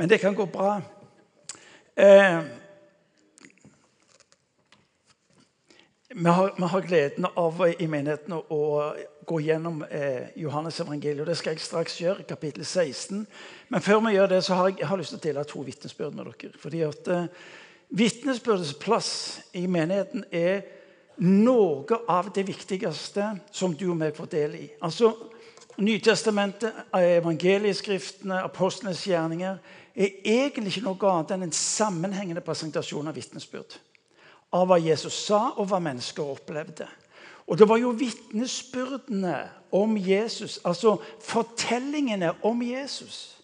Men det kan gå bra. Eh, vi, har, vi har, gleden av i menigheten å gå gjennom eh, Johannes evangeliet. og Det skal jeg straks gjøre, kapittel 16. Men før vi gjør det, så har jeg, jeg har lyst til å dele to vitnesbyrd med dere. fordi at eh, Vitnesbyrdets plass i menigheten er noe av det viktigste som du og meg får del i. Altså, Nytestamentet, evangelieskriftene, apostlenes gjerninger er egentlig ikke noe annet enn en sammenhengende presentasjon av vitnesbyrd. Av hva Jesus sa, og hva mennesker opplevde. Og det var jo vitnesbyrdene om Jesus, altså fortellingene om Jesus,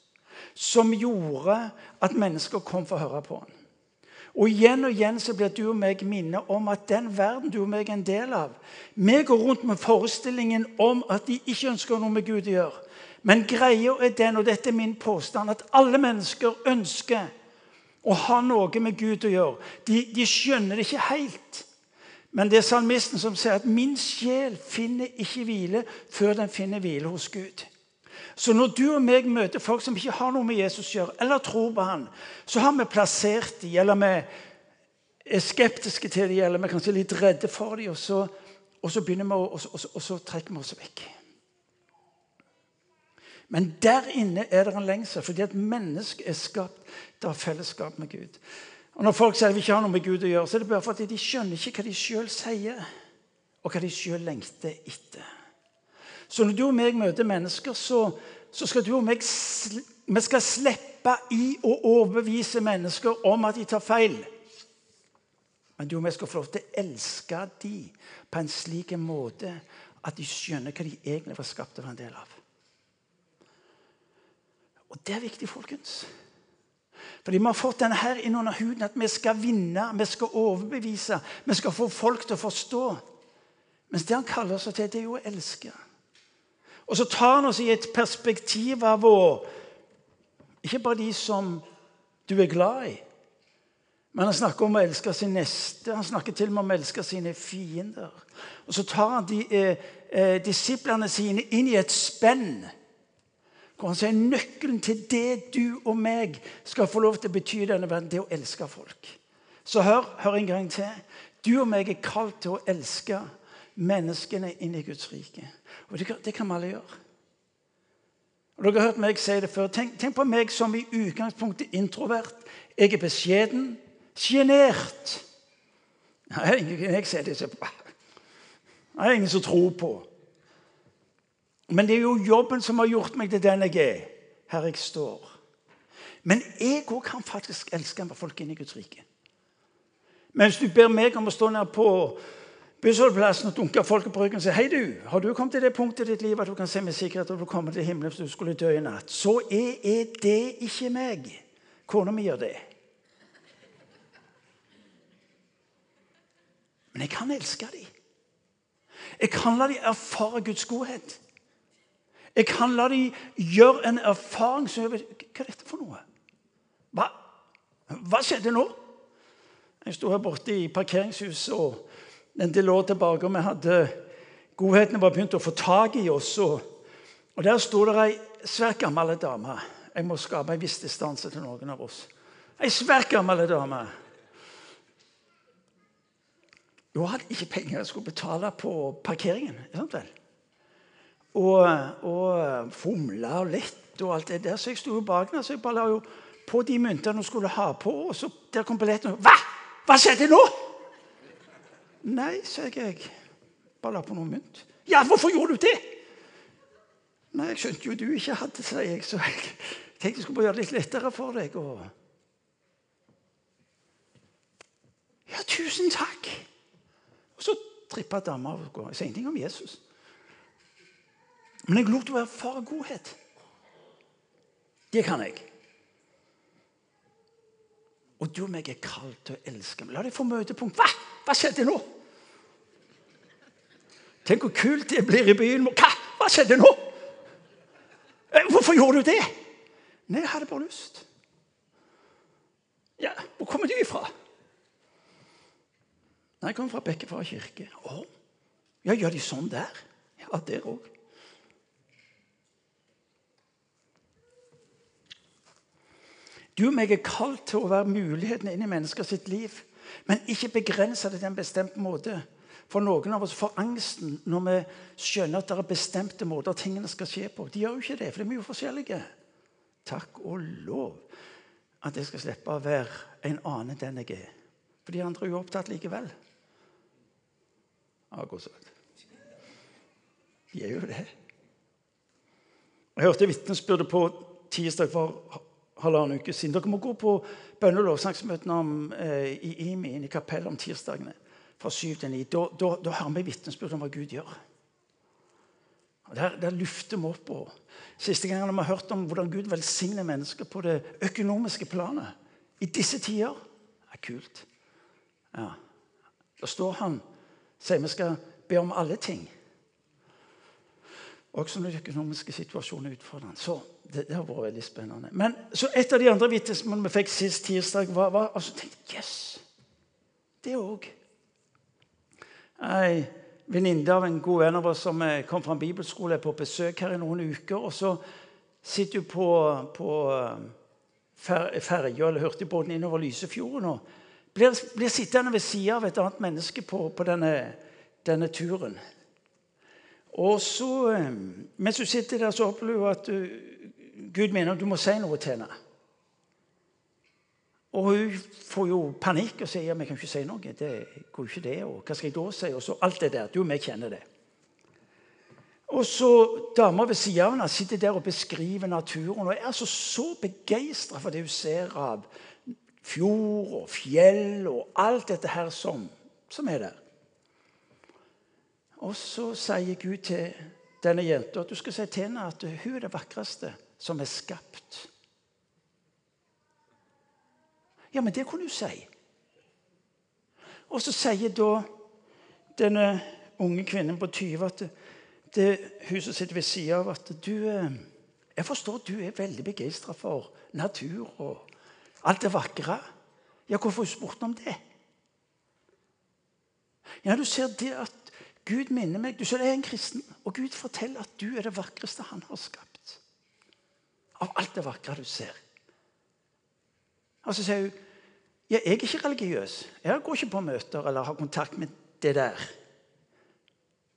som gjorde at mennesker kom for å høre på ham. Og igjen og igjen så blir du og meg minnet om at den verden du og meg er en del av Vi går rundt med forestillingen om at de ikke ønsker noe med Gud å gjøre. Men greia er den, og dette er min påstand, at alle mennesker ønsker å ha noe med Gud å gjøre. De, de skjønner det ikke helt. Men det er salmisten som sier at 'min sjel finner ikke hvile før den finner hvile hos Gud'. Så når du og meg møter folk som ikke har noe med Jesus å gjøre, eller tror på han, så har vi plassert dem, eller vi er skeptiske til dem, eller vi er kanskje litt redde for dem, og så, og så begynner vi, og så, og, så, og så trekker vi oss vekk. Men der inne er det en lengsel, fordi et menneske er skapt til å ha fellesskap med Gud. Og Når folk sier at vi ikke har noe med Gud å gjøre, så er det bare fordi de skjønner ikke hva de sjøl sier, og hva de sjøl lengter etter. Så når du og meg møter mennesker, så, så skal du og meg vi skal slippe i å overbevise mennesker om at de tar feil. Men du og jeg skal få lov til å elske dem på en slik måte at de skjønner hva de egentlig var skapt til å være en del av. Og det er viktig, folkens. Fordi vi har fått denne her inn under huden at vi skal vinne, vi skal overbevise, vi skal få folk til å forstå. Mens det han kaller oss til, det er jo å elske. Og så tar han oss i et perspektiv av å Ikke bare de som du er glad i. Men han snakker om å elske sin neste. Han snakker til og med om å elske sine fiender. Og så tar han de, eh, eh, disiplene sine inn i et spenn. Hvor han sier nøkkelen til det du og meg skal få lov til å bety i denne verden, det er å elske folk. Så hør, hør en gang til. Du og meg er kalt til å elske menneskene inn i Guds rike. Og det, det kan vi alle gjøre. Og dere har hørt meg si det før. Tenk, tenk, på meg som i utgangspunktet introvert. Jeg er beskjeden, sjenert. Jeg sier det så Det er ingen som tror på. Men det er jo jobben som har gjort meg til den jeg er. Her jeg står. Men jeg òg kan faktisk elske folk inne i Guds rike. Men hvis du ber meg om å stå nær på bussholdeplassen og dunke folk på ryggen og si hei du, har du kommet til det punktet i ditt liv at du kan se med sikkerhet at du kommer til himmelen hvis du skulle dø i natt, så er, er det ikke meg. Kona mi gjør det. Men jeg kan elske dem. Jeg kan la dem erfare Guds godhet. Jeg kan la dem gjøre en erfaring som Hva er dette for noe? Hva, Hva skjedde nå? Jeg sto her borte i parkeringshuset og den del år tilbake, og vi hadde Godheten var begynt å få tak i oss. Og, og der sto det ei svært gammel dame. Jeg må skape en viss distanse til noen av oss. Ei svært gammel dame. Hun hadde ikke penger jeg skulle betale på parkeringen. Sant vel? Og, og fomla og lett og alt det der. Så jeg sto bak henne så jeg bare la jo på de myntene hun skulle ha på. Og så der kom billetten. Hva? Hva skjedde nå? Nei, sa jeg. Bare la på noen mynt. Ja, hvorfor gjorde du det? Nei, jeg skjønte jo du ikke hadde, sa jeg. Så jeg tenkte jeg skulle bare gjøre det litt lettere for deg. Og... Ja, tusen takk. Og så trippa dama av gårde. Jeg sa ingenting om Jesus. Men jeg lot far erfare godhet. Det kan jeg. Og du og meg er kalt til å elske. La deg få møtepunkt. Hva? Hva skjedde nå? Tenk hvor kult det blir i byen. Hva, Hva skjedde nå? Eh, hvorfor gjorde du det? Nei, jeg hadde bare lyst. Ja, Hvor kommer du ifra? Nei, Jeg kommer fra Bekkefar kirke. Å, ja, Gjør de sånn der? Ja, der òg. Du og meg er kalt til å være mulighetene inn i mennesker sitt liv, men ikke begrense det til en bestemt måte. For noen av oss får angsten når vi skjønner at det er bestemte måter tingene skal skje på. De gjør jo ikke det, for de er jo forskjellige. Takk og lov at jeg skal slippe å være en annen enn den jeg er. For de andre er jo opptatt likevel. Ja, gå sagt. De er jo det. Jeg hørte vitnesbyrdet på tirsdag for halvannen uke siden. Dere må gå på bønne- og lovsangsmøtene eh, i IMI i kapellet om tirsdagene fra 7 til 9. Da, da, da hører vi vitnesbyrd om hva Gud gjør. Der, der lufter vi opp. Og siste gangen har vi hørt om hvordan Gud velsigner mennesker på det økonomiske planet. I disse tider. Er kult. Ja. Da står han sier vi skal be om alle ting. Også når den økonomiske situasjonen er utfordrende. Så det, det, har vært veldig spennende. Men så Et av de andre vitnesmålene vi fikk sist tirsdag, var, var altså tenkte Yes! Det òg. Ei venninne av en god venn av oss som kom fra en bibelskole, er på besøk her i noen uker. og Så sitter hun på, på eh, ferja eller hurtigbåten innover Lysefjorden og blir, blir sittende ved sida av et annet menneske på, på denne, denne, turen. Og så, eh, Mens hun sitter der, så opplever hun at Gud mener du må si noe til henne. Og hun får jo panikk og sier ja, vi kan ikke si noe. Det går ikke det. Og hva skal jeg da si? Og så alt det der. Du vi kjenner det. Og så Dama ved siden av henne sitter der og beskriver naturen og er altså så begeistra for det hun ser av fjord og fjell og alt dette her som, som er der. Og så sier Gud til denne jenta at du skal si til henne at hun er det vakreste som er skapt. Ja, men det kunne du si. Og så sier da denne unge kvinnen på 20 at det, hun sitter ved sida av, at du eh, Jeg forstår at du er veldig begeistra for natur og alt det vakre. Ja, hvorfor har du spurt om det? Ja, du ser det at Gud minner meg Du ser det er en kristen, og Gud forteller at du er det vakreste han har skapt. Av alt det vakre du ser. Og så sier hun jeg er ikke religiøs. Jeg går ikke på møter eller har kontakt med det der.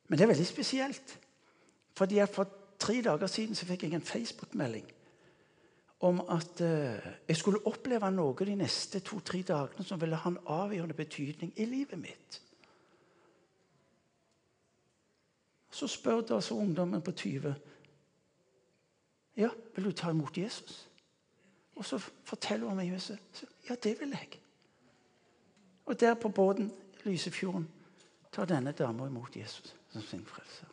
Men det er veldig spesielt. Fordi jeg For tre dager siden så fikk jeg en Facebook-melding om at uh, jeg skulle oppleve noe de neste to-tre dagene som ville ha en avgjørende betydning i livet mitt. Så spør da så ungdommen på 20 ja, vil du ta imot Jesus. Og så forteller hun meg Jesus. Ja, det vil jeg. Og der på båten Lysefjorden tar denne dama imot Jesus som sin frelser.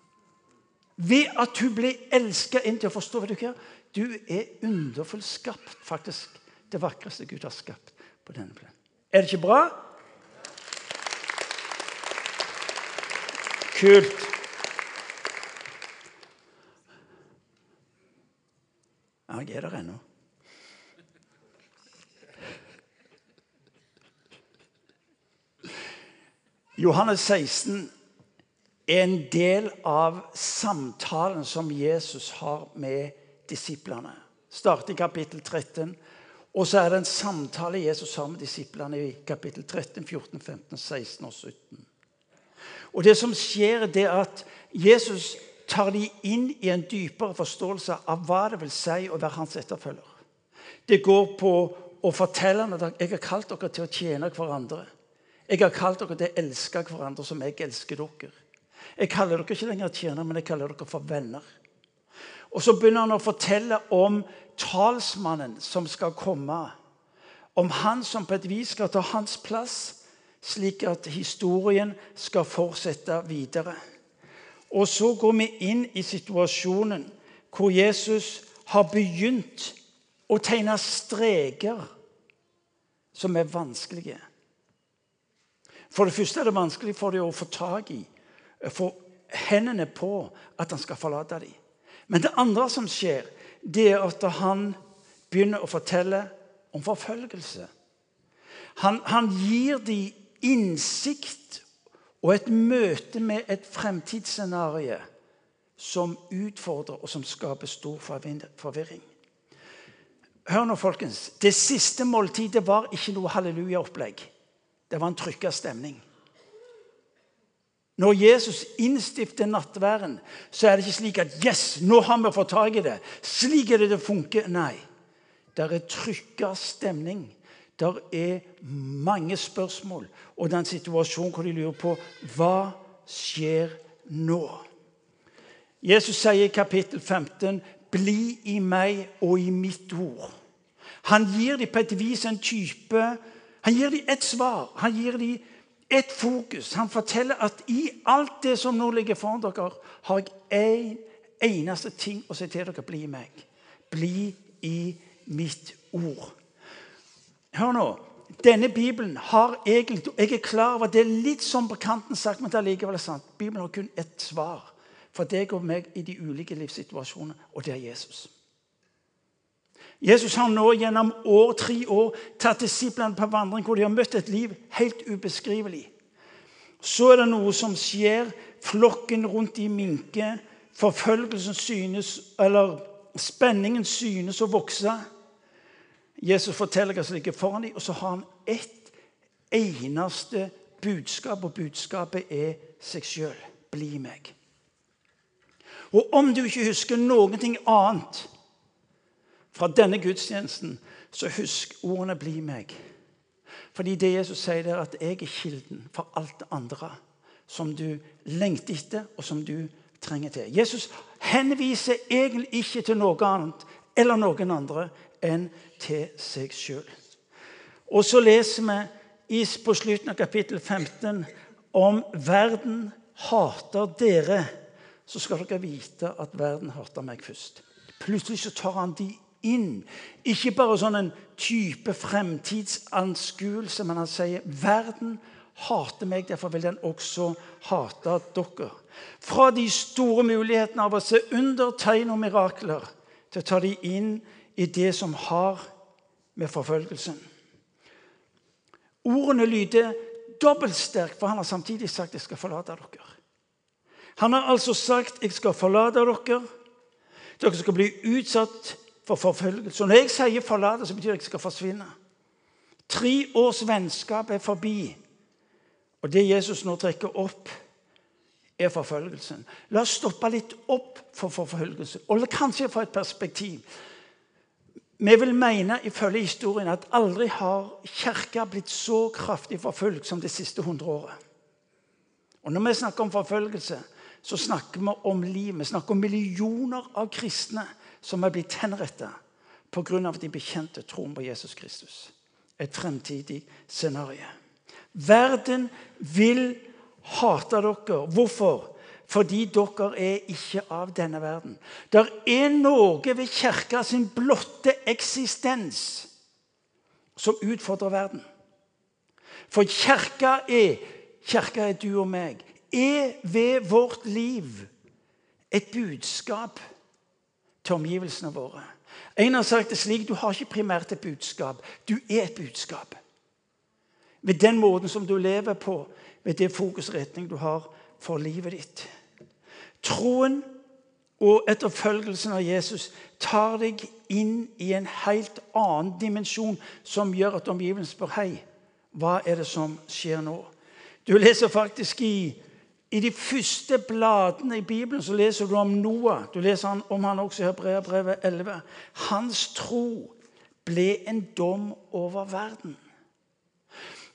Ved at hun ble elska inn til å forstå vet Du hva? Du er underfullt skapt. Faktisk det vakreste Gud har skapt på denne planen. Er det ikke bra? Kult. Jeg er der ennå. Johannes 16 er en del av samtalen som Jesus har med disiplene. Starter i kapittel 13. Og så er det en samtale Jesus har med disiplene i kapittel 13, 14, 15, 16 og 17. Og Det som skjer, det er at Jesus tar de inn i en dypere forståelse av hva det vil si å være hans etterfølger. Det går på å fortelle ham at jeg har kalt dere til å tjene hverandre. Jeg har kalt dere til å elske hverandre som jeg elsker dere. Jeg kaller dere ikke lenger tjenere, men jeg kaller dere for venner. Og Så begynner han å fortelle om talsmannen som skal komme. Om han som på et vis skal ta hans plass, slik at historien skal fortsette videre. Og så går vi inn i situasjonen hvor Jesus har begynt å tegne streker som er vanskelige. For det første er det vanskelig for dem å få tak i, få hendene på at han skal forlate dem. Men det andre som skjer, det er at han begynner å fortelle om forfølgelse. Han, han gir dem innsikt og et møte med et fremtidsscenario som utfordrer og som skaper stor forvirring. Hør nå, folkens. Det siste måltidet var ikke noe hallelujaopplegg. Det var en trykka stemning. Når Jesus innstifter nattværen, så er det ikke slik at yes, nå har vi fått tak i det. Slik er det det funker. Nei. Det er trykka stemning. Det er mange spørsmål, og den situasjonen hvor de lurer på hva skjer nå. Jesus sier i kapittel 15 bli i meg og i mitt ord. Han gir dem på et vis en type Han gir dem et svar. Han gir dem et fokus. Han forteller at i alt det som nå ligger foran dere, har jeg én en eneste ting å si til dere. Bli i meg. Bli i mitt ord. Hør nå. Denne Bibelen har egentlig Jeg er klar over det er litt sånn på kanten sagt, men det er likevel sant. Bibelen har kun ett svar for deg og meg i de ulike livssituasjonene, og det er Jesus. Jesus har nå gjennom år, tre år tatt disiplene på vandring hvor de har møtt et liv helt ubeskrivelig. Så er det noe som skjer. Flokken rundt de minker. Forfølgelsen synes, eller spenningen synes å vokse. Jesus forteller hva som ligger foran dem, og så har han ett eneste budskap, og budskapet er seg sjøl. Bli meg. Og om du ikke husker noen ting annet fra denne gudstjenesten, så husk ordene 'bli meg'. Fordi det Jesus sier, er at jeg er kilden for alt det andre som du lengter etter, og som du trenger til. Jesus henviser egentlig ikke til noe annet eller noen andre enn til seg sjøl. Og så leser vi på slutten av kapittel 15 om verden hater dere. Så skal dere vite at verden hater meg først. Plutselig så tar han de inn. Ikke bare sånn en type fremtidsanskuelse, men han sier verden hater meg, derfor vil den også hate dere. Fra de store mulighetene av å se under, tegn og mirakler til å ta de inn i det som har med forfølgelsen. Ordene lyder dobbelt sterkt, for han har samtidig sagt 'jeg skal forlate dere'. Han har altså sagt 'jeg skal forlate dere'. Dere skal bli utsatt for forfølgelse. Når jeg sier 'forlate', så betyr det jeg skal forsvinne. Tre års vennskap er forbi. Og det Jesus nå trekker opp, er forfølgelsen. La oss stoppe litt opp for forfølgelse, og kanskje få et perspektiv. Vi vil mene ifølge historien at aldri har Kirka blitt så kraftig forfulgt som det siste hundre året. Og Når vi snakker om forfølgelse, så snakker vi om liv. Vi snakker om millioner av kristne som er blitt henrettet pga. at de bekjente troen på Jesus Kristus. Et fremtidig scenario. Verden vil hate dere. Hvorfor? Fordi dere er ikke av denne verden. Det er noe ved kirka sin blotte eksistens som utfordrer verden. For kirka er, kirka er du og meg, er ved vårt liv et budskap til omgivelsene våre. En har sagt det slik du har ikke primært et budskap, du er et budskap. Ved den måten som du lever på, ved det fokusretning du har for livet ditt. Troen og etterfølgelsen av Jesus tar deg inn i en helt annen dimensjon som gjør at omgivelsene spør hei, hva er det som skjer nå? Du leser faktisk i i de første bladene i Bibelen så leser du om Noah. Du leser om han også i Hebreabrevet 11. Hans tro ble en dom over verden.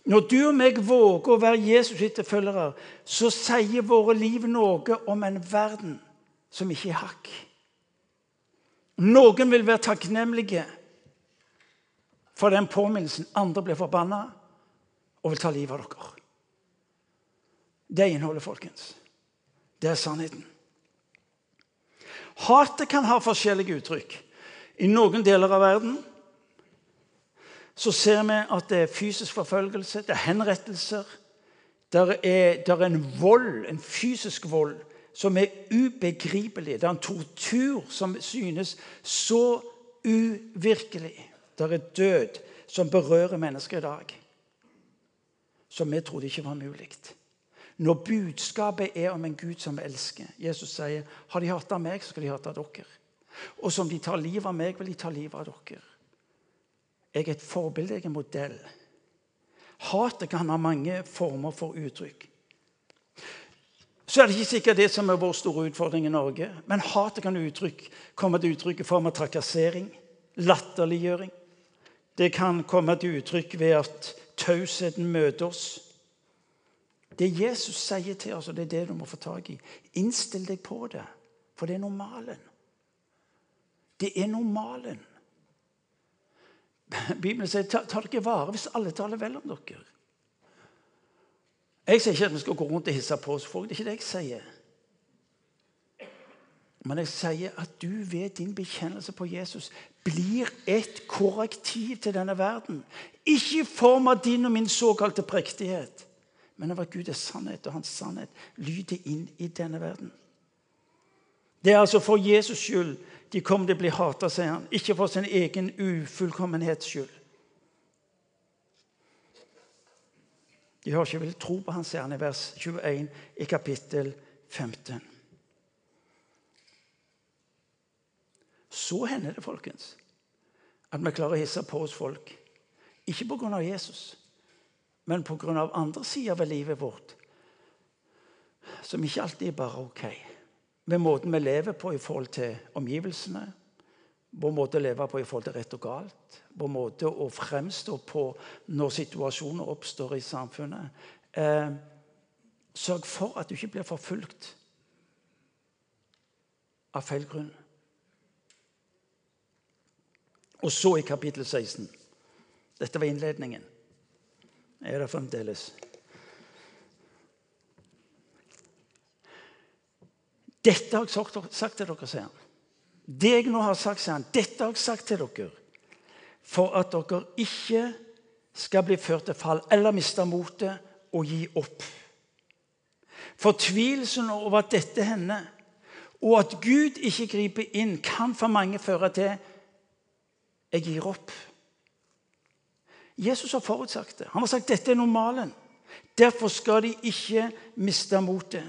Når du og meg våger å være Jesus' etterfølgere, så sier våre liv noe om en verden som ikke er hakk. Noen vil være takknemlige for den påminnelsen. Andre blir forbanna og vil ta livet av dere. Det er innholdet, folkens. Det er sannheten. Hatet kan ha forskjellige uttrykk. I noen deler av verden så ser vi at det er fysisk forfølgelse, det er henrettelser. Det er, er, en vold, en fysisk vold, som er ubegripelig. Det er en tortur som synes så uvirkelig. Det er død som berører mennesker i dag, som vi trodde ikke var mulig. Når budskapet er om en Gud som elsker. Jesus sier har de hatt av meg, så skal de hate av dere. Og som de tar livet av meg, vil de ta livet av dere. Jeg er et forbilde, jeg er en modell. Hatet kan ha mange former for uttrykk. Så er det ikke sikkert det som er vår store utfordring i Norge. Men hatet kan uttrykk, komme til uttrykk i form av trakassering, latterliggjøring. Det kan komme til uttrykk ved at tausheten møter oss. Det Jesus sier til oss, og det er det du må få tak i, innstill deg på det. For det er normalen. Det er normalen. Bibelen sier ta, ta dere vare hvis alle taler vel om dere. Jeg sier ikke at vi skal gå rundt og hisse på oss folk. Det er ikke det jeg sier. Men jeg sier at du ved din bekjennelse på Jesus blir et korrektiv til denne verden. Ikke i form av din og min såkalte prektighet, men av at Gud er sannhet, og hans sannhet lyder inn i denne verden. Det er altså for Jesus skyld de kommer til å bli hata, sier han. Ikke for sin egen ufullkommenhets skyld. De har ikke villet tro på han, sier han i vers 21 i kapittel 15. Så hender det, folkens, at vi klarer å hisse på oss folk. Ikke pga. Jesus, men pga. andre sider ved livet vårt som ikke alltid er bare ok med måten vi lever på i forhold til omgivelsene, vår måte å leve på i forhold til rett og galt, vår måte å fremstå på når situasjoner oppstår i samfunnet. Eh, sørg for at du ikke blir forfulgt av feil grunn. Og så i kapittel 16. Dette var innledningen. Er det fremdeles? Dette har jeg sagt til dere, sier han. Det jeg nå har sagt, sier han, dette har jeg sagt til dere for at dere ikke skal bli ført til fall eller miste motet og gi opp. Fortvilelsen over at dette hender, og at Gud ikke griper inn, kan for mange føre til jeg gir opp. Jesus har forutsagt det. Han har sagt dette er normalen. Derfor skal de ikke miste motet.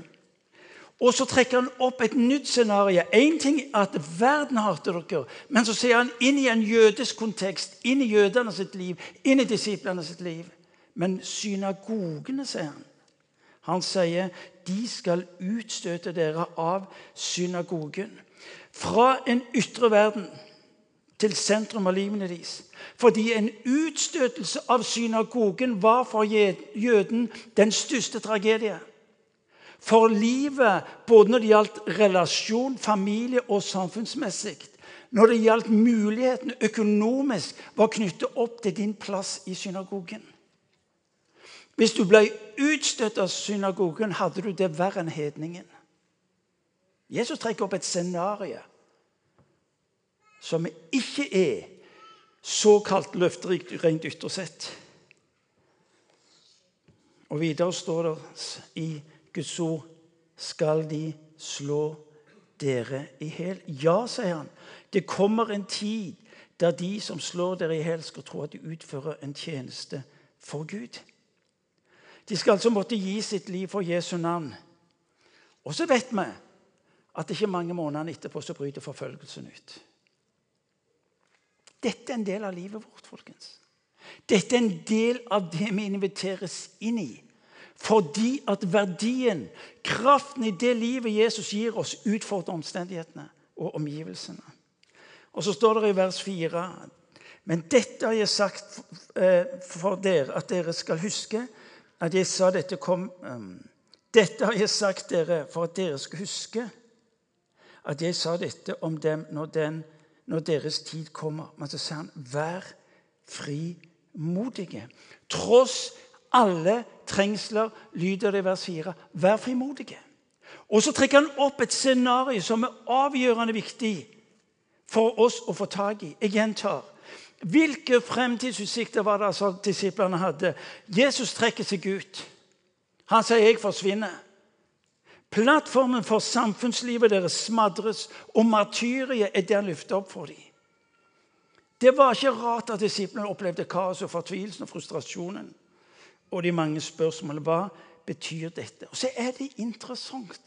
Og så trekker han opp et nytt scenario. Én ting er at verden hater dere, men så ser han inn i en jødisk kontekst, inn i jødene sitt liv, inn i disiplene sitt liv. Men synagogene, sier han. Han sier de skal utstøte dere av synagogen. Fra en ytre verden til sentrum av livene deres. Fordi en utstøtelse av synagogen var for jøden den største tragedie for livet både når det gjaldt relasjon, familie og samfunnsmessig. Når det gjaldt mulighetene økonomisk, var knyttet opp til din plass i synagogen. Hvis du ble utstøtt av synagogen, hadde du det verre enn hedningen. Jesus trekker opp et scenario som ikke er såkalt løfterikt rent ytterst sett. Og videre står det i Guds ord skal de slå dere i hjel. Ja, sier han. Det kommer en tid der de som slår dere i hjel, skal tro at de utfører en tjeneste for Gud. De skal altså måtte gi sitt liv for Jesu navn. Og så vet vi at ikke mange måneder etterpå så bryter forfølgelsen ut. Dette er en del av livet vårt, folkens. Dette er en del av det vi inviteres inn i. Fordi at verdien, kraften i det livet Jesus gir oss, utfordrer omstendighetene og omgivelsene. Og så står det i vers 4.: Men dette har jeg sagt eh, for dere, at dere skal huske at jeg sa dette kom um, Dette har jeg sagt dere for at dere skal huske at jeg sa dette om dem når, den, når deres tid kommer. Men så sier han, vær frimodige. Tross alle trengsler, lyder det i vers 4. Vær frimodige. Og så trekker han opp et scenario som er avgjørende viktig for oss å få tak i. Jeg gjentar. Hvilke fremtidsutsikter var det altså disiplene hadde? Jesus trekker seg ut. Han sier 'jeg forsvinner'. Plattformen for samfunnslivet deres smadres, og martyriet er der løftet opp for dem. Det var ikke rart at disiplene opplevde kaos og fortvilelsen og frustrasjonen og de mange spørsmålene. Hva betyr dette? Og så er det interessant.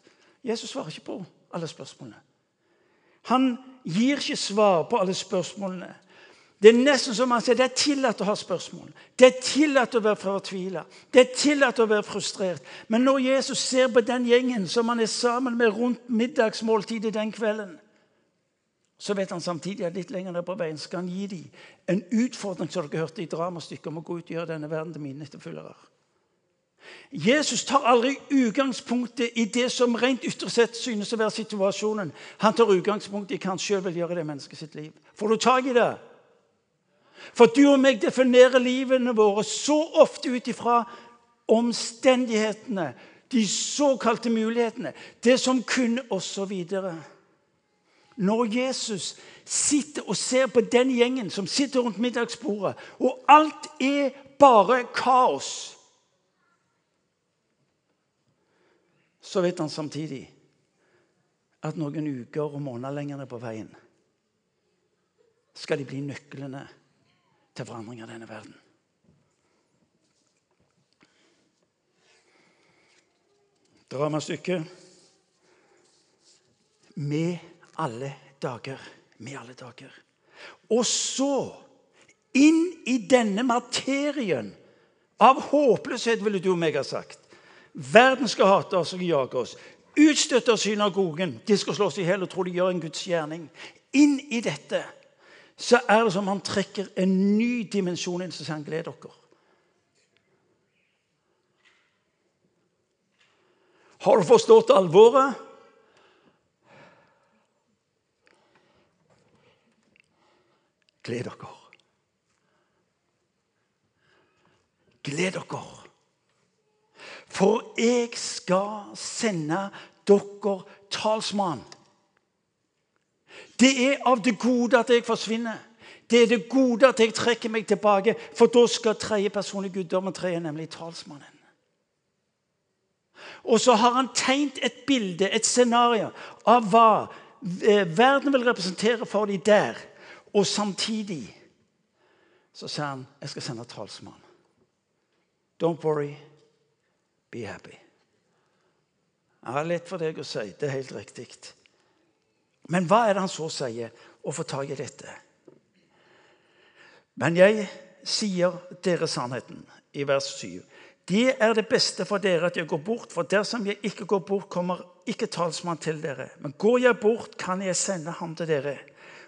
Jesus svarer ikke på alle spørsmålene. Han gir ikke svar på alle spørsmålene. Det er nesten som han sier, det er tillatt å ha spørsmål. Det er tillatt å være fortvila. Det er tillatt å være frustrert. Men når Jesus ser på den gjengen som han er sammen med rundt middagsmåltidet den kvelden, så vet han samtidig at litt lenger ned på veien skal han gi dem en utfordring som dere hørte i dramastykket om å gå ut og gjøre denne verden til mine etterfølgere. Jesus tar aldri utgangspunktet i det som rent ytre sett synes å være situasjonen. Han tar utgangspunkt i hva han sjøl vil gjøre i det mennesket sitt liv. Får du tak i det? For du og meg definerer livene våre så ofte ut ifra omstendighetene, de såkalte mulighetene, det som kunne, osv. Når Jesus sitter og ser på den gjengen som sitter rundt middagsbordet, og alt er bare kaos så vet han samtidig at noen uker og måneder lenger ned på veien skal de bli nøklene til forandring av denne verden. Dramastykket med alle dager. Med alle dager. Og så, inn i denne materien av håpløshet, ville du og meg ha sagt, Verden skal hate oss og jage oss. Utstøtte av synagogen. De skal slås i hjel og tro de gjør en Guds gjerning. Inn i dette så er det som han trekker en ny dimensjon inn. Så han, gled dere. Har du forstått alvoret? Gled dere. Gled dere. For jeg skal sende dere talsmann. Det er av det gode at jeg forsvinner. Det er det gode at jeg trekker meg tilbake, for da skal tredje person i guddommen tre, nemlig talsmannen. Og så har han tegnet et bilde, et scenario, av hva eh, verden vil representere for dem der. Og samtidig så sier han jeg skal sende talsmann. Don't worry. Be happy. Jeg har lett for deg å si. Det er helt riktig. Men hva er det han så sier? Å få tak i dette. Men jeg sier dere sannheten, i vers 7. Det er det beste for dere at jeg går bort, for dersom jeg ikke går bort, kommer ikke talsmann til dere. Men går jeg bort, kan jeg sende ham til dere.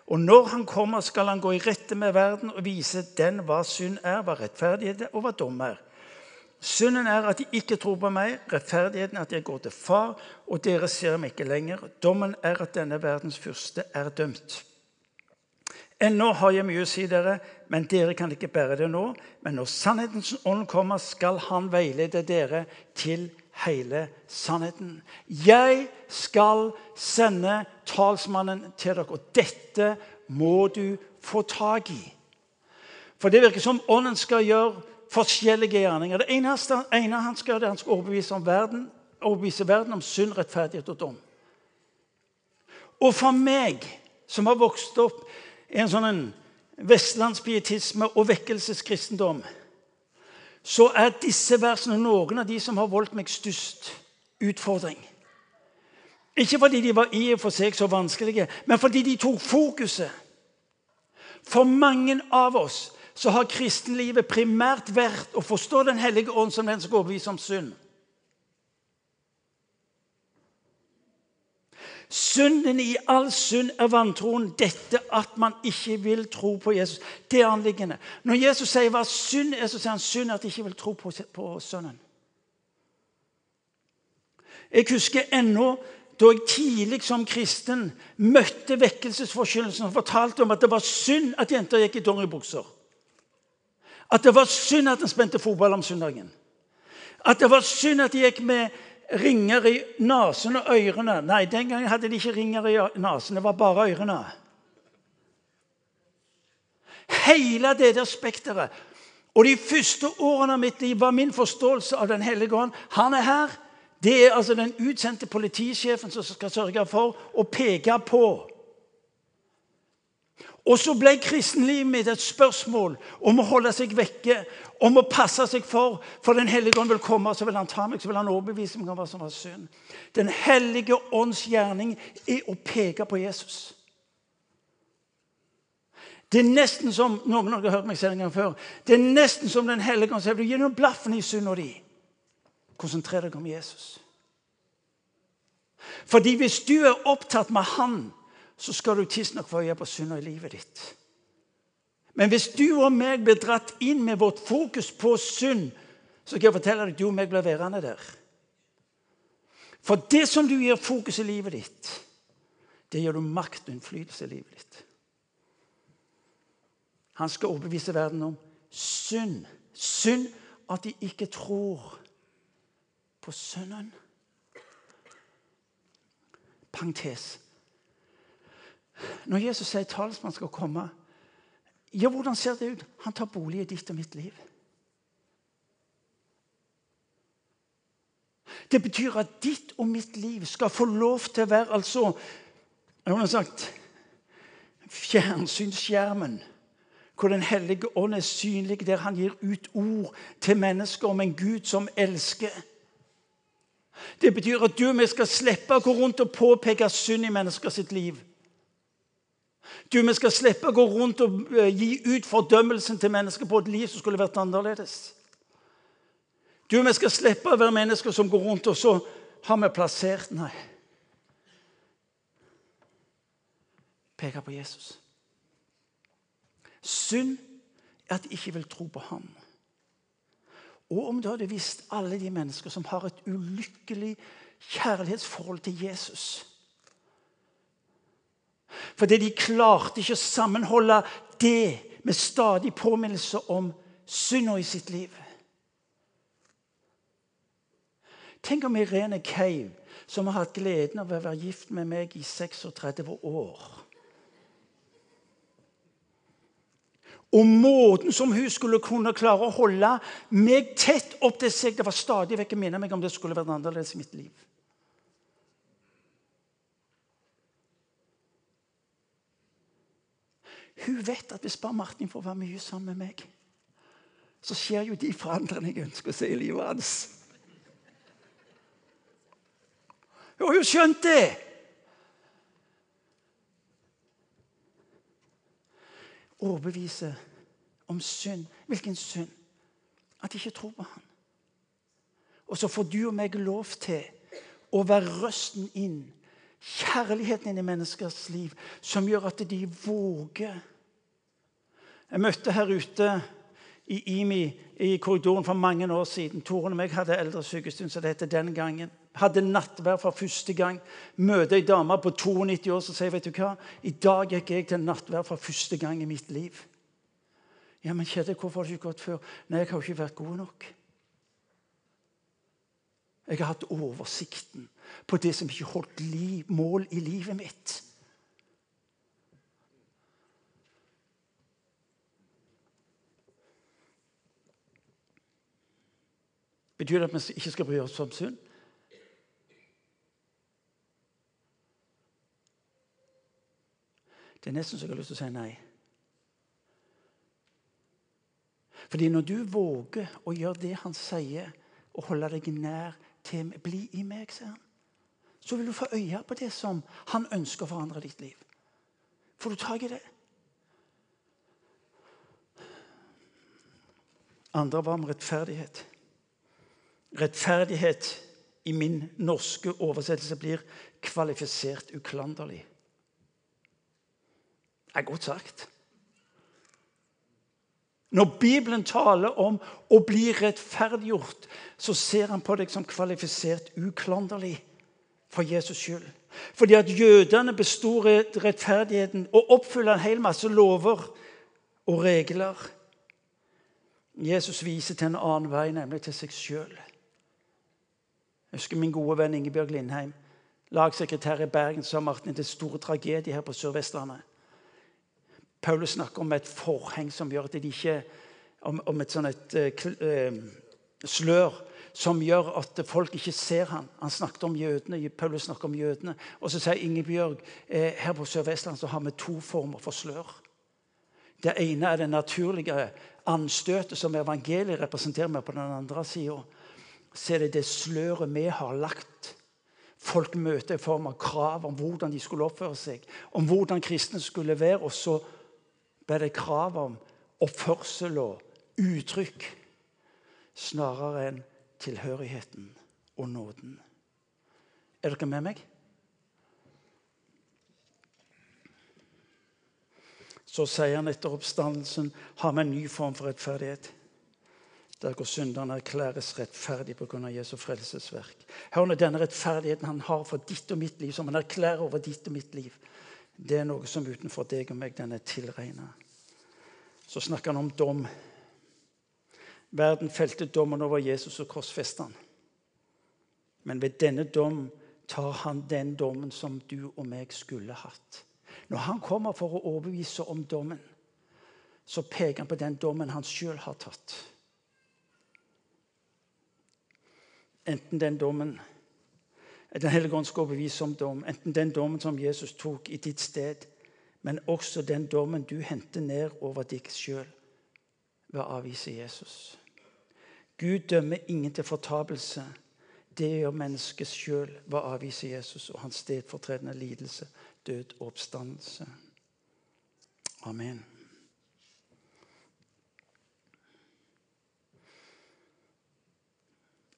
Og når han kommer, skal han gå i rette med verden og vise den hva synd er, hva rettferdighet og hva dom er. Synden er at de ikke tror på meg. Rettferdigheten er at jeg går til Far, og dere ser meg ikke lenger. Dommen er at denne verdens fyrste er dømt. Ennå har jeg mye å si dere, men dere kan ikke bære det nå. Men når sannhetens ånd kommer, skal han veilede dere til hele sannheten. Jeg skal sende talsmannen til dere, og dette må du få tak i. For det virker som ånden skal gjøre forskjellige gjerninger. Det eneste, ene han skal gjøre, det er han skal overbevise, verden, overbevise verden om synd, rettferdighet og dom. Og for meg, som har vokst opp i en sånn vestlandspietisme og vekkelseskristendom, så er disse versene noen av de som har voldt meg størst utfordring. Ikke fordi de var i og for seg så vanskelige, men fordi de tok fokuset. For mange av oss så har kristenlivet primært vært å forstå Den hellige ånd som den som overbevise om synd. Synden i all synd er vantroen. Dette at man ikke vil tro på Jesus. Det er anliggende. Når Jesus sier hva synd er, så sier han synd at de ikke vil tro på, på Sønnen. Jeg husker ennå da jeg tidlig som kristen møtte vekkelsesforkynnelsen og fortalte om at det var synd at jenter gikk i dongeribukser. At det var synd at en spente fotball om søndagen. At det var synd at de gikk med ringer i nesen og ørene. Nei, den gangen hadde de ikke ringer i nesen, det var bare ørene. Hele det der spekteret. Og de første årene av mitt liv var min forståelse av Den hellige ånd. Han er her. Det er altså den utsendte politisjefen som skal sørge for å peke på og så ble kristenlivet mitt et spørsmål om å holde seg vekke, om å passe seg for. For Den hellige ånd vil komme, så vil han ta meg, så vil han overbevise meg om hva som var synd. Den hellige ånds gjerning er å peke på Jesus. Det er nesten som noen av dere har hørt meg si en gang før, det er nesten som Den hellige ånd sier du gir noen blaffen i synda di. Konsentrer deg om Jesus. Fordi hvis du er opptatt med Han, så skal du tidsnok få øye på synder i livet ditt. Men hvis du og meg blir dratt inn med vårt fokus på synd, så kan jeg fortelle deg at du og meg blir værende der. For det som du gir fokus i livet ditt, det gir du makt og innflytelse i livet ditt. Han skal overbevise verden om synd. Synd at de ikke tror på Sønnen. Parentes. Når Jesus sier talsmann skal komme, ja, hvordan ser det ut? Han tar bolig i ditt og mitt liv. Det betyr at ditt og mitt liv skal få lov til å være altså Noen har sagt fjernsynsskjermen. Hvor Den hellige ånd er synlig, der han gir ut ord til mennesker om en Gud som elsker. Det betyr at du og vi skal slippe å gå rundt og påpeke synd i mennesker sitt liv. Du, Vi skal slippe å gå rundt og eh, gi ut fordømmelsen til mennesker på et liv som skulle vært annerledes. Du, Vi skal slippe å være mennesker som går rundt, og så har vi plassert Nei. Peke på Jesus. Synd er at de ikke vil tro på ham. Og om du hadde visst alle de mennesker som har et ulykkelig kjærlighetsforhold til Jesus Fordi de klarte ikke å sammenholde det med stadig påminnelse om synda i sitt liv. Tenk om Irene Cave, som har hatt gleden av å være gift med meg i 36 år Og måten som hun skulle kunne klare å holde meg tett opp til seg Det var stadig vekk minne meg om det skulle vært annerledes i mitt liv. Hun vet at hvis bare Martin får være mye sammen med meg, så skjer jo de forandringene jeg ønsker å se i livet hans. Hun skjønte det! Overbevise om synd. Hvilken synd? At de ikke tror på han. Og så får du og meg lov til å være røsten inn, kjærligheten inn i menneskers liv, som gjør at de våger. Jeg møtte her ute i IMI i korridoren for mange år siden. Toren og meg hadde eldresykestund, som det het den gangen hadde nattvær for første gang. Møter ei dame på 92 år som sier vet du hva, i dag gikk jeg til nattvær for første gang i mitt liv. Ja, men Kjetil, hvorfor har det ikke gått før? Nei, jeg har jo ikke vært god nok. Jeg har hatt oversikten på det som ikke holdt liv, mål i livet mitt. Betyr det at vi ikke skal bry oss om synd? Det er nesten så jeg har lyst til å si nei. Fordi når du våger å gjøre det han sier, og holde deg nær til bli i meg, sier han, så vil du få øye på det som han ønsker å forandre ditt liv. Får du tak i det? Andre var om rettferdighet. Rettferdighet i min norske oversettelse blir kvalifisert uklanderlig er godt sagt. Når Bibelen taler om å bli rettferdiggjort, så ser han på deg som kvalifisert uklanderlig for Jesus skyld. Fordi at jødene besto rettferdigheten og oppfyller en hel masse lover og regler. Jesus viser til en annen vei, nemlig til seg sjøl. Jeg husker min gode venn Ingebjørg Lindheim, lagsekretær i Bergen, sa Martin det er store tragedie her på Sør-Vestlandet. Paulus snakker om et forheng som gjør at de ikke Om, om et sånt et, uh, slør som gjør at folk ikke ser ham. Han snakket om jødene. Paulus snakker om jødene. Og så sier Ingebjørg eh, her på Sør-Vestland så har vi to former for slør. Det ene er det naturlige anstøtet som evangeliet representerer meg på den andre sida. Er det det sløret vi har lagt. Folk møter i form av krav om hvordan de skulle oppføre seg, om hvordan kristne skulle være. og så ble det krav om oppførsel og uttrykk snarere enn tilhørigheten og nåden. Er dere med meg? Så sier han etter oppstandelsen har vi en ny form for rettferdighet. Der hvor synderne erklæres rettferdig pga. Jesu frelsesverk. Hør nå denne rettferdigheten han har for ditt og mitt liv, som han erklærer over ditt og mitt liv. Det er noe som utenfor deg og meg den er tilregna. Så snakker han om dom. Verden felte dommen over Jesus og korsfestet han. Men ved denne dom tar han den dommen som du og meg skulle hatt. Når han kommer for å overbevise om dommen, så peker han på den dommen han sjøl har tatt. Enten den dommen Den hellige ånd skal overbevise om dom, enten den dommen som Jesus tok i ditt sted, men også den dommen du henter ned over deg sjøl ved å avvise Jesus. Gud dømmer ingen til fortapelse. Det gjør mennesket sjøl ved å avvise Jesus og hans stedfortredende lidelse død og oppstandelse. Amen.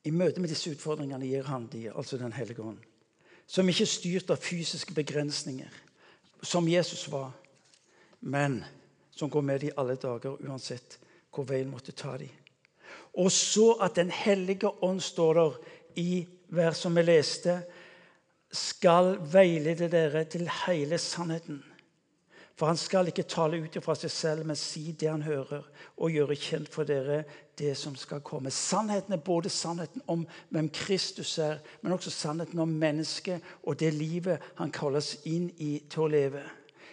I møte med disse utfordringene gir han de, altså Den hellige ånd, som ikke er styrt av fysiske begrensninger, som Jesus var, men som går med de alle dager, uansett hvor veien måtte ta de. Og så at Den hellige ånd står der i vers vi leste, skal veilede dere til hele sannheten. For han skal ikke tale ut fra seg selv, men si det han hører, og gjøre kjent for dere det som skal komme. Sannheten er både sannheten om hvem Kristus er, men også sannheten om mennesket og det livet han kalles inn i til å leve.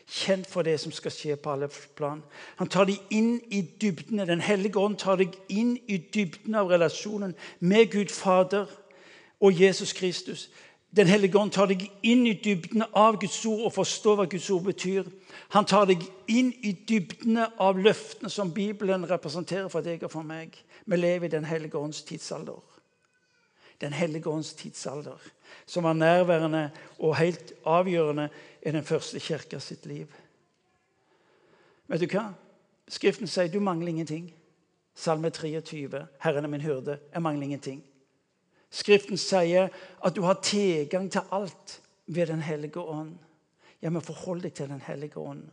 Kjent for det som skal skje på alle plan. Han tar deg inn i dybdene. Den hellige ånd tar deg inn i dybden av relasjonen med Gud Fader og Jesus Kristus. Den hellige ånd tar deg inn i dybdene av Guds ord og forstår hva Guds ord betyr. Han tar deg inn i dybdene av løftene som Bibelen representerer for deg og for meg. Vi lever i Den hellige ånds tidsalder. Den hellige ånds tidsalder, som var nærværende og helt avgjørende i den første kirka sitt liv. Vet du hva? Skriften sier du mangler ingenting. Salme 23. Herren er min hyrde. Jeg mangler ingenting. Skriften sier at du har tilgang til alt ved Den hellige ånd. Ja, men forhold deg til Den hellige ånd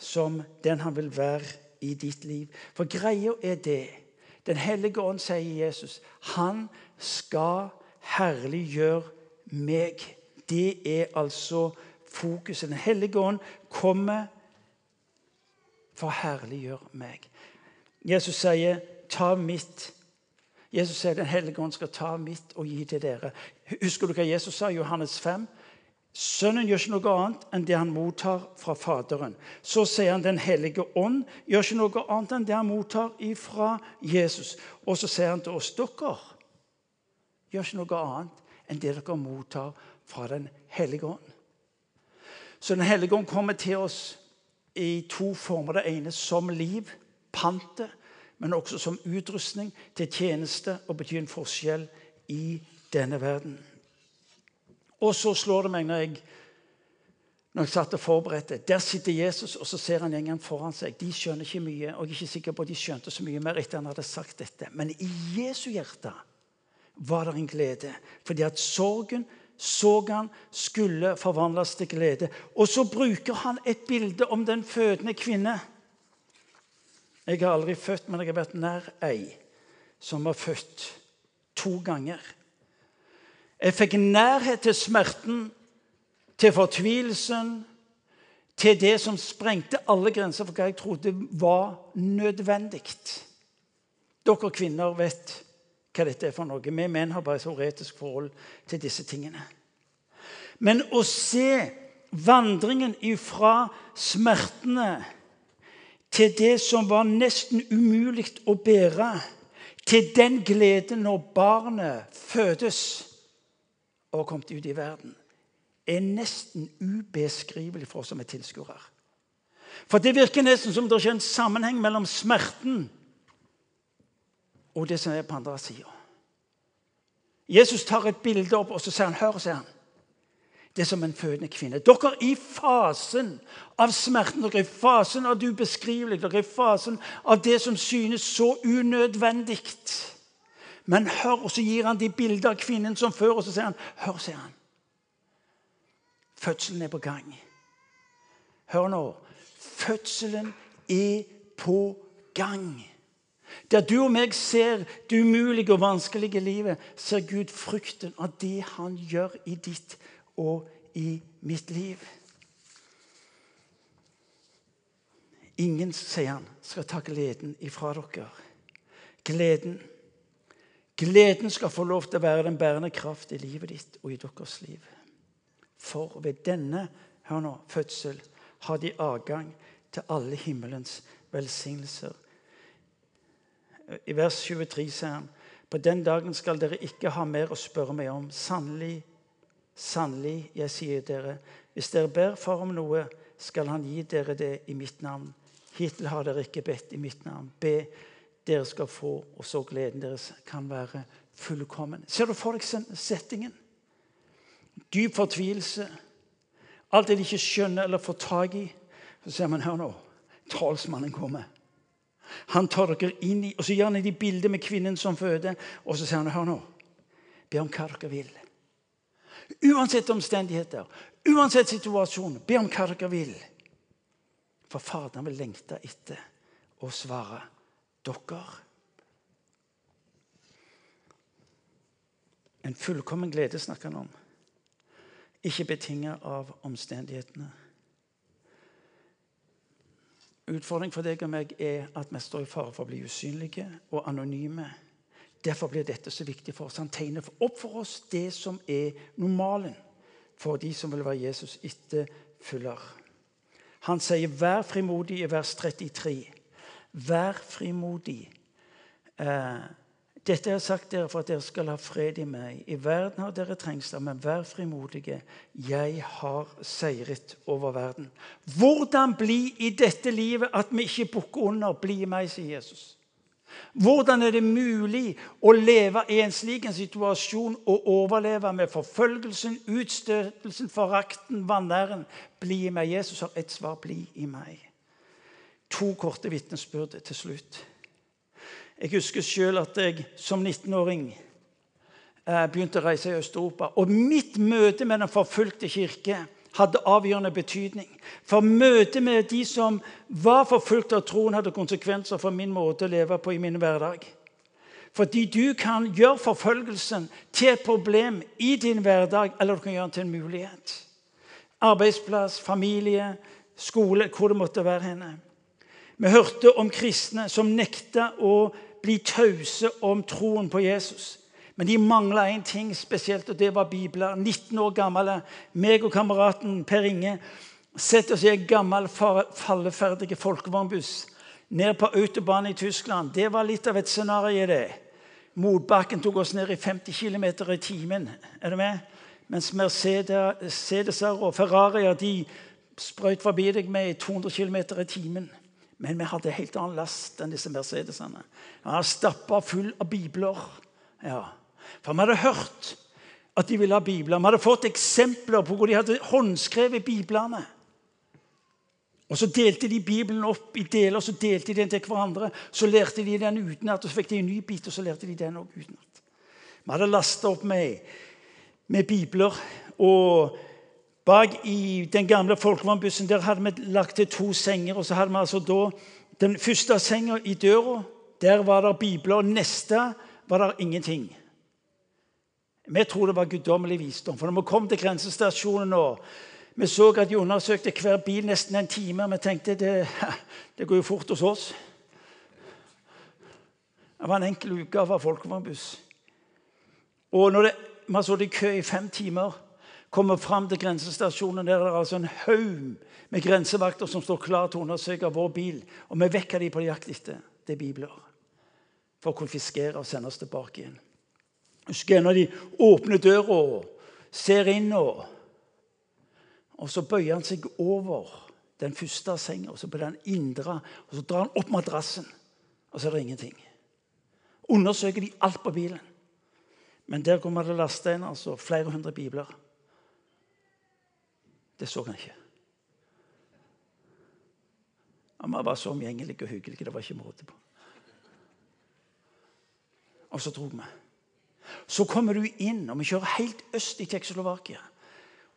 som den han vil være i ditt liv. For greia er det Den hellige ånd, sier Jesus, han skal herliggjøre meg. Det er altså fokuset. Den hellige ånd kommer for å herliggjøre meg. Jesus sier, 'Ta mitt Jesus sier Den hellige ånd skal ta mitt og gi til dere. Husker du hva Jesus sa i Johannes 5? Sønnen gjør ikke noe annet enn det han mottar fra Faderen. Så sier han Den hellige ånd gjør ikke noe annet enn det han mottar fra Jesus. Og så sier han til oss dere gjør ikke noe annet enn det dere mottar fra Den hellige ånd. Så Den hellige ånd kommer til oss i to former. Det ene som liv, pantet men også som utrustning til tjeneste og bety en forskjell i denne verden. Og så slår det meg når jeg, når jeg satt og forberedte Der sitter Jesus, og så ser han gjengen foran seg. De skjønner ikke mye, og jeg er ikke sikker på at de skjønte så mye mer etter han hadde sagt dette. Men i Jesu hjerte var det en glede, fordi at sorgen så han skulle forvandles til glede. Og så bruker han et bilde om den fødende kvinne. Jeg har aldri født, men jeg har vært nær ei som var født to ganger. Jeg fikk nærhet til smerten, til fortvilelsen, til det som sprengte alle grenser for hva jeg trodde var nødvendig. Dere kvinner vet hva dette er for noe. Vi menn har bare et teoretisk forhold til disse tingene. Men å se vandringen ifra smertene til det som var nesten umulig å bære, til den gleden når barnet fødes og har kommet ut i verden, er nesten ubeskrivelig for oss som er tilskuere. For det virker nesten som det er en sammenheng mellom smerten og det som er på andre sida. Jesus tar et bilde opp, og så sier han, hør, sier han. Det er som en fødende kvinne. Dere er i fasen av smerten. Dere er i fasen av det ubeskrivelige. Dere er i fasen av det som synes så unødvendig. Men hør, og så gir han de bilder av kvinnen som før, og så sier han Hør, sier han. Fødselen er på gang. Hør nå. Fødselen er på gang. Der du og meg ser det umulige og vanskelige livet, ser Gud frukten av det han gjør i ditt og i mitt liv. Ingen, sier han, skal ta gleden ifra dere. Gleden. Gleden skal få lov til å være den bærende kraft i livet ditt og i deres liv. For ved denne hør nå, fødsel har de adgang til alle himmelens velsignelser. I vers 23 sier han på den dagen skal dere ikke ha mer å spørre meg om. Sannelig, sannelig, jeg sier dere, hvis dere ber Far om noe, skal Han gi dere det i mitt navn. Hittil har dere ikke bedt i mitt navn. Be, dere skal få, og så gleden deres kan være fullkommen. Ser du for deg settingen? Dyp fortvilelse. Alt det de ikke skjønner eller får tak i. Så sier man hør nå, talsmannen kommer. Han tar dere inn i, og Så gir han de bilder med kvinnen som føder. Og så sier han hør nå, be om hva dere vil. Uansett omstendigheter, uansett situasjon, be om hva dere vil. For Faderen vil lengte etter å svare dere. En fullkommen glede snakker han om, ikke betinget av omstendighetene. Utfordringen for deg og meg er at vi står i fare for å bli usynlige og anonyme. Derfor blir dette så viktig for oss. Han tegner opp for oss det som er normalen for de som vil være Jesus etterfølger. Han sier 'vær frimodig' i vers 33. Vær frimodig. Eh, dette har jeg sagt dere for at dere skal ha fred i meg. I verden har dere trengsler, men vær frimodige. Jeg har seiret over verden. Hvordan bli i dette livet at vi ikke bukker under? Bli meg, sier Jesus. Hvordan er det mulig å leve i en slik situasjon og overleve med forfølgelsen, utstøtelsen, forakten, vanæren? Bli i meg. Jesus har ett svar. Bli i meg. To korte vitnesbyrd til slutt. Jeg husker sjøl at jeg som 19-åring eh, begynte å reise i Øst-Europa. Og mitt møte med den forfulgte kirke hadde avgjørende betydning. For møtet med de som var forfulgt av troen, hadde konsekvenser for min måte å leve på i min hverdag. Fordi du kan gjøre forfølgelsen til et problem i din hverdag, eller du kan gjøre den til en mulighet. Arbeidsplass, familie, skole, hvor det måtte være henne. Vi hørte om kristne som nekta å bli tause om troen på Jesus. Men de mangla én ting spesielt, og det var bibler. 19 år gamle meg og kameraten Per Inge setter oss i en gammel, falleferdig folkevognbuss ned på autobanen i Tyskland. Det var litt av et scenario, det. Motbakken tok oss ned i 50 km i timen. Er du med? Mens Mercedeser og Ferrarier de sprøyt forbi deg med 200 km i timen. Men vi hadde helt annen last enn disse Mercedesene. Var stappa full av bibler. Ja. For vi hadde hørt at de ville ha bibler. Vi hadde fått eksempler på hvor de hadde håndskrevet biblene. Og Så delte de Bibelen opp i deler, så delte de den til hverandre. Så lærte de den utenat, og så fikk de en ny bit, og så lærte de den òg utenat. Vi hadde lasta opp med, med bibler. og Bak i den gamle folkevognbussen der hadde vi lagt til to senger. og så hadde vi altså da Den første senga i døra, der var det bibler. og Neste var det ingenting. Vi tror det var guddommelig visdom. For når vi kom til grensestasjonen nå, vi så at de undersøkte hver bil nesten en time, vi tenkte det, det går jo fort hos oss. Det var en enkel uke av folkevognbuss. Og når det, man så det i kø i fem timer kommer fram til grensestasjonen. Der er det altså en haug med grensevakter som står klar til å undersøke vår bil. Og vi vekker dem på jakt etter det er bibler for å konfiskere og sende oss tilbake igjen. Husker jeg når de åpner døra og ser inn, og, og så bøyer han seg over den første senga, og så på den indre, og så drar han opp madrassen, og så er det ingenting. Undersøker de alt på bilen. Men der kommer det lasta inn altså flere hundre bibler. Det så han ikke. Han var så omgjengelig og hyggelig. Det var ikke måte på. Og så dro vi. Så kommer du inn, og vi kjører helt øst i Tsjekkoslovakia.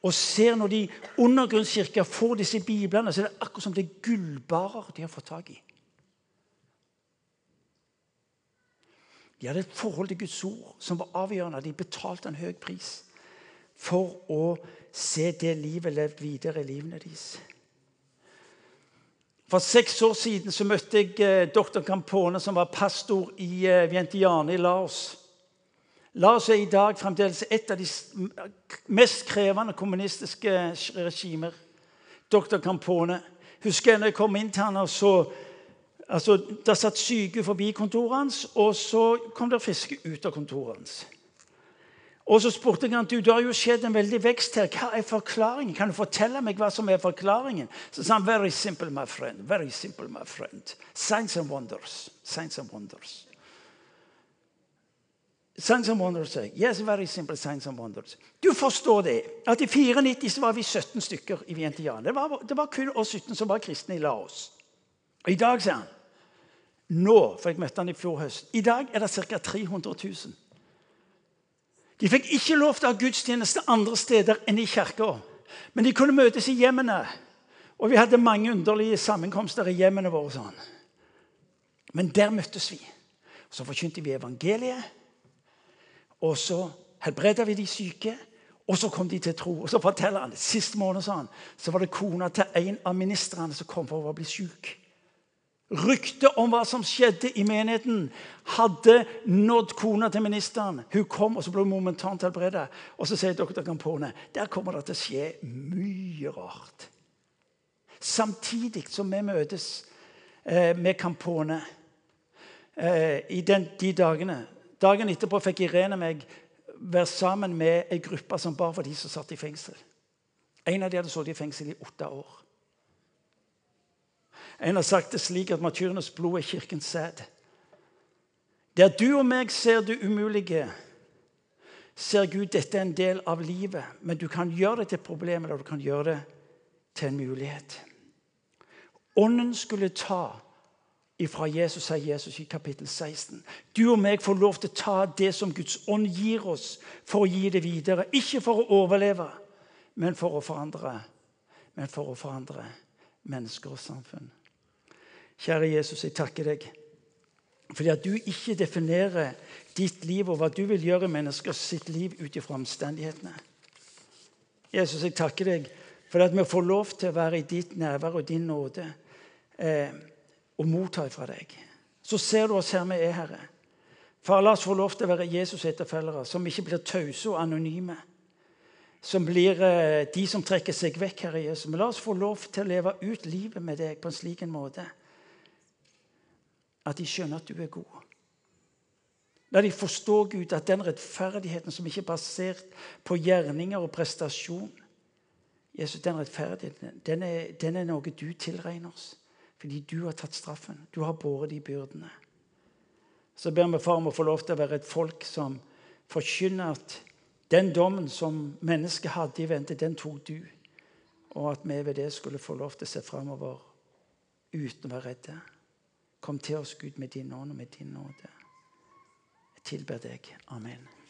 Og ser når de undergrunnskirker får disse biblene, så er det akkurat som det er gullbarer de har fått tak i. De hadde et forhold til Guds ord som var avgjørende. De betalte en høy pris for å se det livet levd videre i livene deres. For seks år siden så møtte jeg eh, doktor Campone, som var pastor i eh, Vientiane i Laos. Laos er i dag fremdeles et av de mest krevende kommunistiske regimer. Dr. Campone. Husker jeg når jeg kom inn til han og så altså, Det satt syke forbi kontoret hans, og så kom det fiske ut av kontoret hans. Og så spurte jeg han, du, det har jo skjedd en veldig vekst her. Hva er forklaringen? Kan du fortelle meg hva som er forklaringen? Så sa han very simple, my friend. Very simple, my friend. Signs and wonders. Signs and wonders. Signs and wonders, Yes, very simple signs and wonders. Du forstår det. At I 94 så var vi 17 stykker i Vientiane. Det var, det var kun oss 17 som var kristne i Laos. Og I dag, sier han Nå, for jeg møtte han i fjor høst, i dag er det ca. 300 000. De fikk ikke lov til å ha gudstjeneste andre steder enn i kirka. Men de kunne møtes i hjemmene. Og vi hadde mange underlige sammenkomster i hjemmene våre. sånn. Men der møttes vi. Så forkynte vi evangeliet. Og så helbreda vi de syke. Og så kom de til tro. Og så forteller han, Sist måned sa han, så var det kona til en av ministrene som kom for å bli syk. Ryktet om hva som skjedde i menigheten, hadde nådd kona til ministeren. Hun kom, og så ble hun momentant helbreda. Og så sier doktor Campone der kommer det til å skje mye rart. Samtidig som vi møtes eh, med Campone eh, i den, de dagene Dagen etterpå fikk Irene meg være sammen med ei gruppe som bare var de som satt i fengsel. En av de hadde sittet i fengsel i åtte år. En har sagt det slik at martyrenes blod er kirkens sæd. Der du og meg ser det umulige, ser Gud dette er en del av livet. Men du kan gjøre det til et problem, eller du kan gjøre det til en mulighet. Ånden skulle ta ifra Jesus, sier Jesus i kapittel 16. Du og meg får lov til å ta det som Guds ånd gir oss, for å gi det videre. Ikke for å overleve, men for å forandre. Men for å forandre mennesker og samfunn. Kjære Jesus, jeg takker deg fordi at du ikke definerer ditt liv og hva du vil gjøre i menneskers sitt liv ut ifra omstendighetene. Jesus, jeg takker deg for at vi får lov til å være i ditt nærvær og din nåde eh, og motta fra deg. Så ser du oss her vi er, Herre. Far, la oss få lov til å være Jesus-etterfølgere som ikke blir tause og anonyme. Som blir eh, de som trekker seg vekk, Herre Jesus. Men la oss få lov til å leve ut livet med deg på en slik en måte at de skjønner at du er god. La de forstå, Gud, at den rettferdigheten som ikke er basert på gjerninger og prestasjon Jesus, Den rettferdigheten den er, den er noe du tilregner oss. Fordi du har tatt straffen. Du har båret de byrdene. Så ber vi far om å få lov til å være et folk som forkynner at den dommen som mennesket hadde i vente, den tok du. Og at vi ved det skulle få lov til å se framover uten å være redde. Kom til oss, Gud, med din ånd og med din nåde. Jeg tilber deg. Amen.